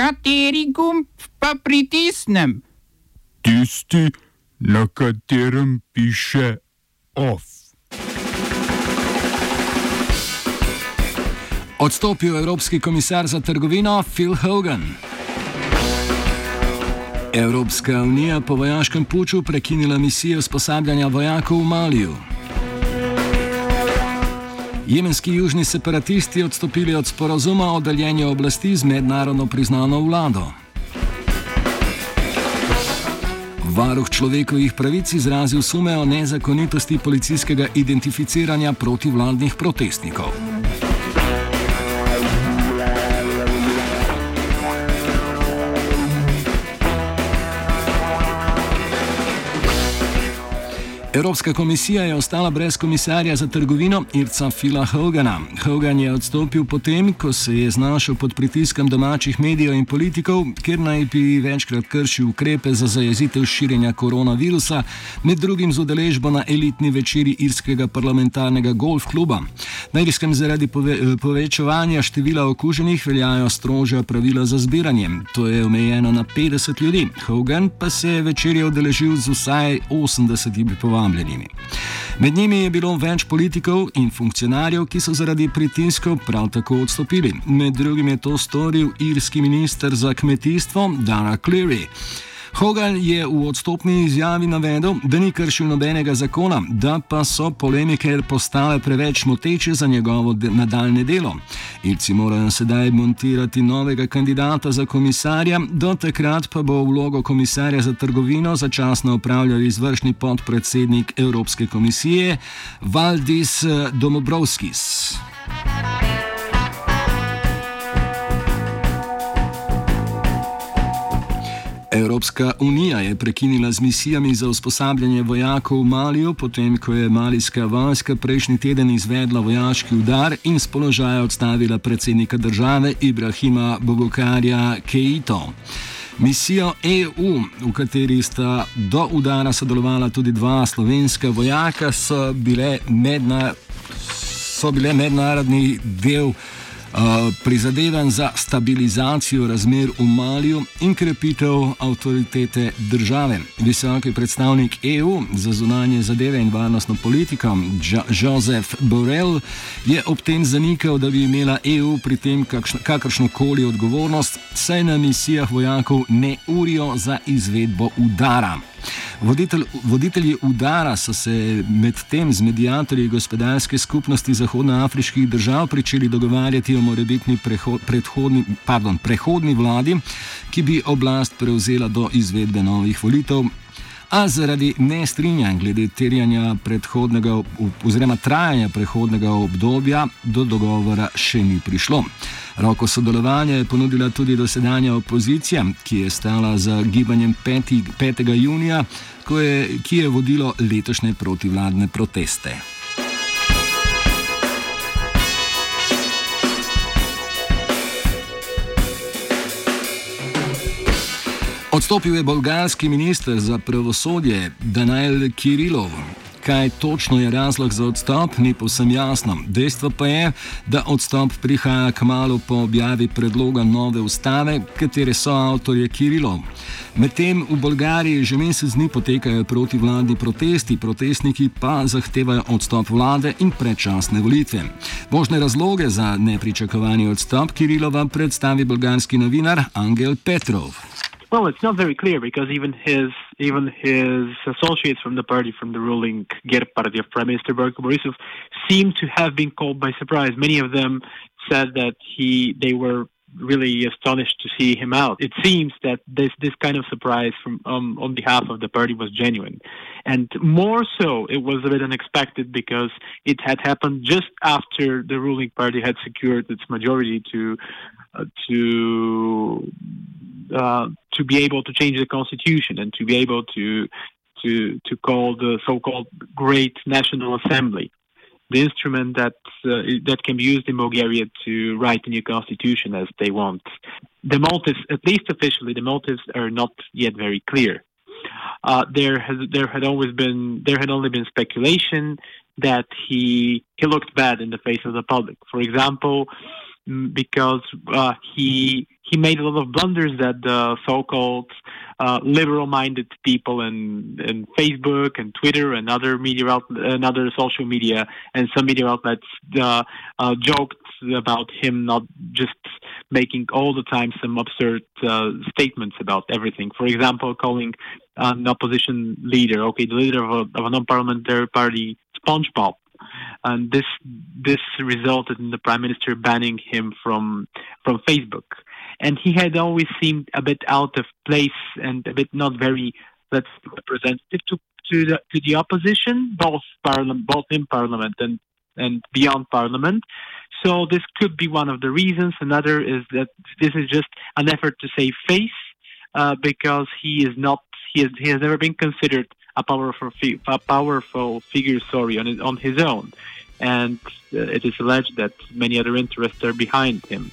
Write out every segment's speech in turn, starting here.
Kateri gumb pa pritisnem? Tisti, na katerem piše OF. Odstopil Evropski komisar za trgovino Phil Hogan. Evropska unija po vojaškem puču prekinila misijo usposabljanja vojakov v Maliju. Jemenski južni separatisti odstopili od sporazuma o deljenju oblasti z mednarodno priznano vlado. Varuh človekovih pravic izrazil sume o nezakonitosti policijskega identificiranja protivladnih protestnikov. Evropska komisija je ostala brez komisarja za trgovino Irca Fila Hogana. Hogan je odstopil potem, ko se je znašel pod pritiskom domačih medijev in politikov, ker naj bi večkrat kršil ukrepe za zajezitev širjenja koronavirusa, med drugim z udeležbo na elitni večeri irskega parlamentarnega golf kluba. Na irskem zaradi pove, povečevanja števila okuženih veljajo strožja pravila za zbiranje. To je omejeno na 50 ljudi. Hogan pa se je večerje udeležil z vsaj 80 povabljeni povabljenimi. Med njimi je bilo več politikov in funkcionarjev, ki so zaradi pritiskov prav tako odstopili. Med drugim je to storil irski minister za kmetijstvo Dara Cleary. Hogan je v odstopni izjavi navedel, da ni kršil nobenega zakona, da pa so polemike postale preveč moteče za njegovo de nadaljne delo. Ilci morajo sedaj montirati novega kandidata za komisarja, do takrat pa bo vlogo komisarja za trgovino začasno upravljal izvršni podpredsednik Evropske komisije Valdis Domobrovskis. Evropska unija je prekinila z misijami za usposabljanje vojakov v Maliju, potem ko je malijska vojska prejšnji teden izvedla vojaški udar in z položaja odstavila predsednika države Ibrahima Bogokarja Keito. Misijo EU, v kateri sta do udara sodelovala tudi dva slovenska vojaka, so bile, medna, so bile mednarodni del. Uh, prizadevanj za stabilizacijo razmer v Maliju in krepitev avtoritete države. Visoki predstavnik EU za zunanje zadeve in varnostno politiko, Joseph Borrell, je ob tem zanikal, da bi imela EU pri tem kakršno koli odgovornost, saj na misijah vojakov ne urijo za izvedbo udara. Voditelj, voditelji udara so se medtem z medijatorji gospodarske skupnosti zahodnoafriških držav pričeli dogovarjati o morebitni prehodni vladi, ki bi oblast prevzela do izvedbe novih volitev. A zaradi nestrinjanja glede terjanja predhodnega oziroma trajanja prehodnega obdobja do dogovora še ni prišlo. Roko sodelovanja je ponudila tudi dosedanja opozicija, ki je stala za gibanjem 5. 5. junija, je, ki je vodilo letošnje protivladne proteste. Odstopil je bolgarski minister za pravosodje Daniel Kirilov. Kaj točno je razlog za odstop, ni povsem jasno. Dejstvo pa je, da odstop prihaja k malu po objavi predloga nove ustave, katere so avtorje Kirilov. Medtem v Bolgariji že mesec dni potekajo protivladni protesti, protestniki pa zahtevajo odstop vlade in predčasne volitve. Možne razloge za nepričakovani odstop Kirilova predstavi bolgarski novinar Angel Petrov. Well, it's not very clear because even his even his associates from the party, from the ruling GER party of Prime Minister Boyko Borisov, seem to have been caught by surprise. Many of them said that he they were really astonished to see him out. It seems that this this kind of surprise from um, on behalf of the party was genuine, and more so, it was a bit unexpected because it had happened just after the ruling party had secured its majority to uh, to uh, to be able to change the constitution and to be able to to to call the so-called Great National Assembly, the instrument that uh, that can be used in Bulgaria to write a new constitution as they want. The motives, at least officially, the motives are not yet very clear. Uh, there has there had always been there had only been speculation that he he looked bad in the face of the public. For example, because uh, he he made a lot of blunders that the so-called uh, liberal-minded people in, in Facebook and Twitter and other media out, and other social media and some media outlets uh, uh, joked about him not just making all the time some absurd uh, statements about everything. For example, calling an opposition leader, okay, the leader of a, of a non-parliamentary party, SpongeBob, and this this resulted in the prime minister banning him from from Facebook. And he had always seemed a bit out of place and a bit not very let's representative to to the to the opposition, both parliament, both in parliament and and beyond parliament. So this could be one of the reasons. Another is that this is just an effort to save face uh, because he is not he has, he has never been considered a powerful a powerful figure sorry on his, on his own and uh, it is alleged that many other interests are behind him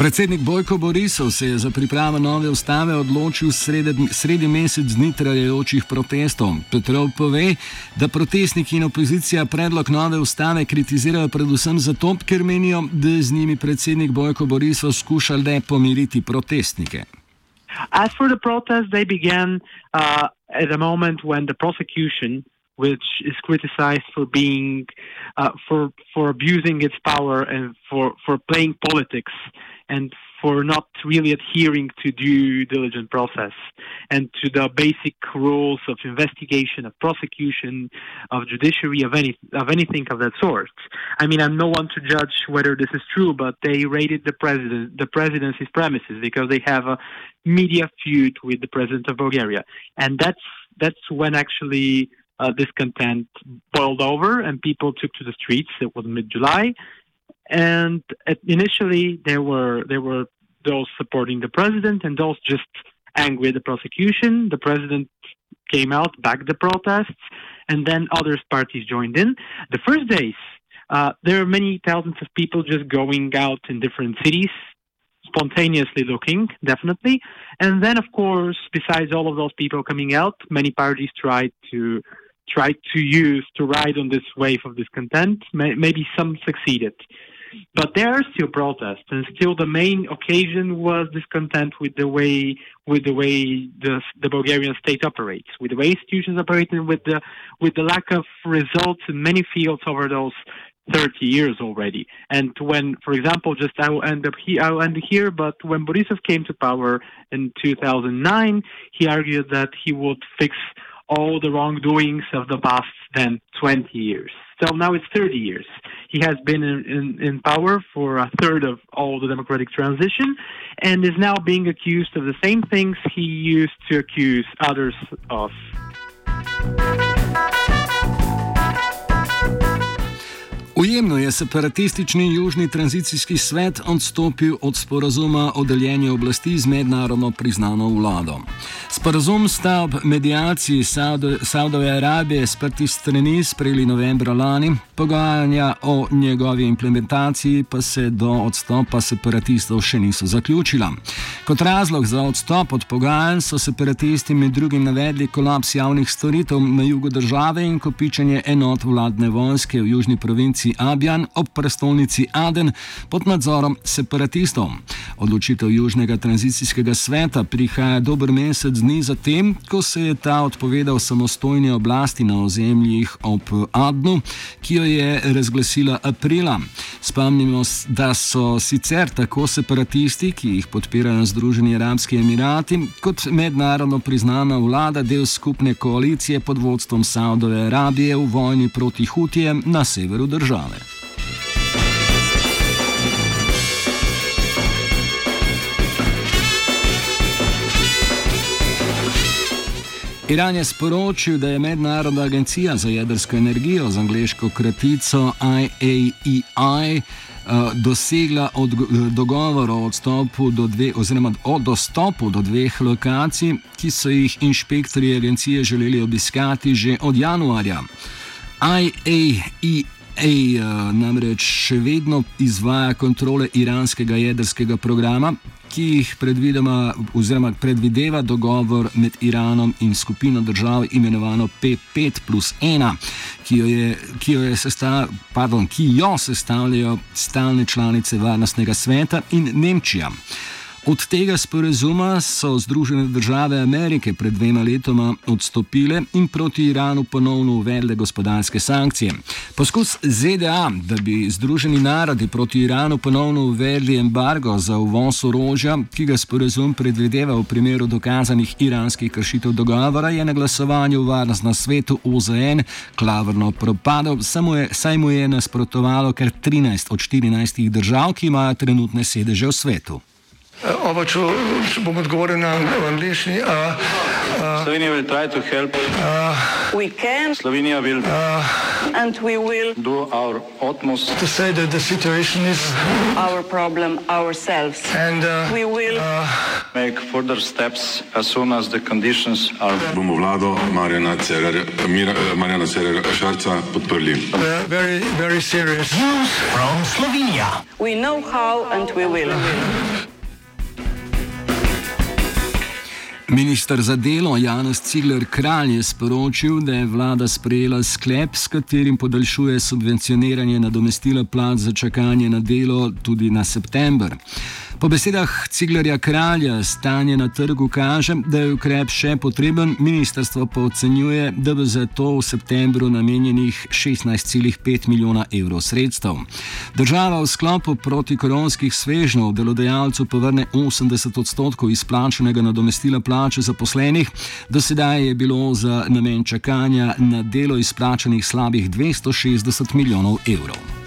Predsednik Bojko Borisov se je za pripravo nove ustave odločil sredi, sredi mesec dni trajajočih protestov. Petrov pove, da protestniki in opozicija predlog nove ustave kritizirajo predvsem zato, ker menijo, da je z njimi predsednik Bojko Borisov skušal le pomiriti protestnike. As for the protests, they began uh, at a moment when the prosecution which is criticized for being uh, for for abusing its power and for for playing politics and for not really adhering to due diligence process and to the basic rules of investigation, of prosecution, of judiciary, of any of anything of that sort. I mean, I'm no one to judge whether this is true, but they raided the president, the presidency's premises because they have a media feud with the president of Bulgaria, and that's that's when actually uh, discontent boiled over and people took to the streets. It was mid-July, and initially there were there were those supporting the president and those just angry at the prosecution. The president came out, backed the protests, and then other parties joined in. The first days, uh, there were many thousands of people just going out in different cities, spontaneously looking, definitely. And then, of course, besides all of those people coming out, many parties tried to tried to use to ride on this wave of discontent. Maybe some succeeded. But there are still protests, and still the main occasion was discontent with the way with the way the, the Bulgarian state operates, with the way institutions operate, and with the with the lack of results in many fields over those 30 years already. And when, for example, just I will end up here, I will end here, but when Borisov came to power in 2009, he argued that he would fix all the wrongdoings of the past then 20 years. So now it's 30 years. He has been in, in, in, power for a third of all the democratic transition and is now being accused of the same things he used to accuse others of. Ujemno je separatistični Južni tranzicijski svet odstopil od sporazuma o deljenju oblasti z mednarodno priznano vlado. Sporazum sta ob medijaciji Saudove Arabije sprti strani sprejeli novembra lani, pogajanja o njegovi implementaciji pa se do odstopa separatistov še niso zaključila. Kot razlog za odstop od pogajanj so separatisti med drugim navedli kolaps javnih storitev na jugu države in kopičenje enot vladne vojske v južni provinci Abjan ob prestolnici Aden pod nadzorom separatistov. Odločitev Južnega tranzicijskega sveta prihaja dober mesec dni zatem, ko se je ta odpovedal samostojni oblasti na ozemljih ob Adnu, ki jo je razglasila aprila. Spomnimo, da so sicer tako separatisti, ki jih podpirajo Združeni arabski emirati, kot mednarodno priznana vlada del skupne koalicije pod vodstvom Saudove Arabije v vojni proti Hutijem na severu države. Iran je sporočil, da je Mednarodna agencija za jedrsko energijo z angliško kratico IAEI e uh, dosegla od, dogovor o do dve, oziroma o dostopu do dveh lokacij, ki so jih inšpektori agencije želeli obiskati že od januarja. IAEI uh, namreč še vedno izvaja kontrole iranskega jedrskega programa, ki jih predvideva dogovor med Iranom in skupino držav imenovano P5 plus 1, ki jo, je, ki jo, je sestav, pardon, ki jo sestavljajo stalne članice Varnostnega sveta in Nemčija. Od tega sporazuma so Združene države Amerike pred dvema letoma odstopile in proti Iranu ponovno uvedle gospodarske sankcije. Poskus ZDA, da bi Združeni narodi proti Iranu ponovno uvedli embargo za uvoz orožja, ki ga sporazum predvideva v primeru dokazanih iranskih kršitev dogovora, je na glasovanju v varnost na svetu OZN klavrno propadel, saj mu je nasprotovalo kar 13 od 14 držav, ki imajo trenutne sedeže v svetu. Oba, če, če bom odgovoril na angliški. Slovenija will try to help. Uh, we can. Slovenija will. Uh, and we will do our utmost to say that the situation is our problem ourselves. And uh, we will uh, make further steps as soon as the conditions are. Bomo vlado Marjana Cererera Šarca podprli. Very, very serious. News from Slovenia. We know how and we will. Ministr za delo Janez Cigler Kralj je sporočil, da je vlada sprejela sklep, s katerim podaljšuje subvencioniranje nadomestila plat za čakanje na delo tudi na september. Po besedah Ciglarja Kralja stanje na trgu kaže, da je ukrep še potreben, ministrstvo pa ocenjuje, da bo za to v septembru namenjenih 16,5 milijona evrov sredstev. Država v sklopu protikoronskih svežnjev delodajalcu povrne 80 odstotkov izplačenega nadomestila plače zaposlenih, do sedaj je bilo za namen čakanja na delo izplačenih slabih 260 milijonov evrov.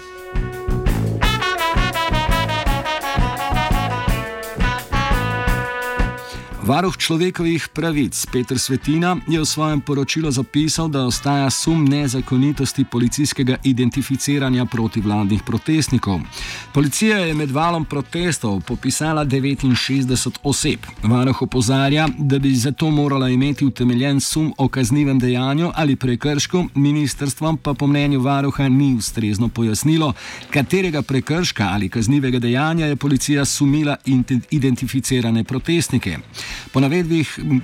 Varuh človekovih pravic Petr Svetina je v svojem poročilu zapisal, da ostaja sum nezakonitosti policijskega identificiranja protivladnih protestnikov. Policija je med valom protestov popisala 69 oseb. Varuh opozarja, da bi zato morala imeti utemeljen sum o kaznivem dejanju ali prekršku, ministrstvom pa po mnenju varuha ni ustrezno pojasnilo, katerega prekrška ali kaznivega dejanja je policija sumila identificirane protestnike. Po,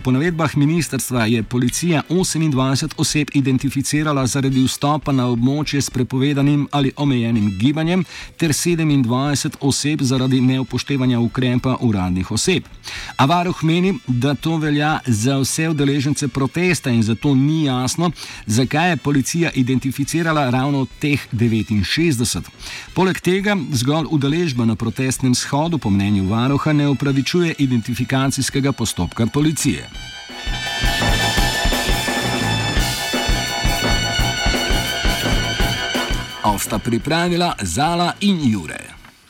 po navedbah ministrstva je policija 28 oseb identificirala zaradi vstopa na območje s prepovedanim ali omejenim gibanjem, ter 27 oseb zaradi neupoštevanja ukrepa uradnih oseb. A varuh meni, da to velja za vse udeležence protesta in zato ni jasno, zakaj je policija identificirala ravno teh 69. Poleg tega zgolj udeležba na protestnem shodu, po mnenju varuha, ne upravičuje identifikacijskega postopka policije. Ovsta pripravila Zala in Jure.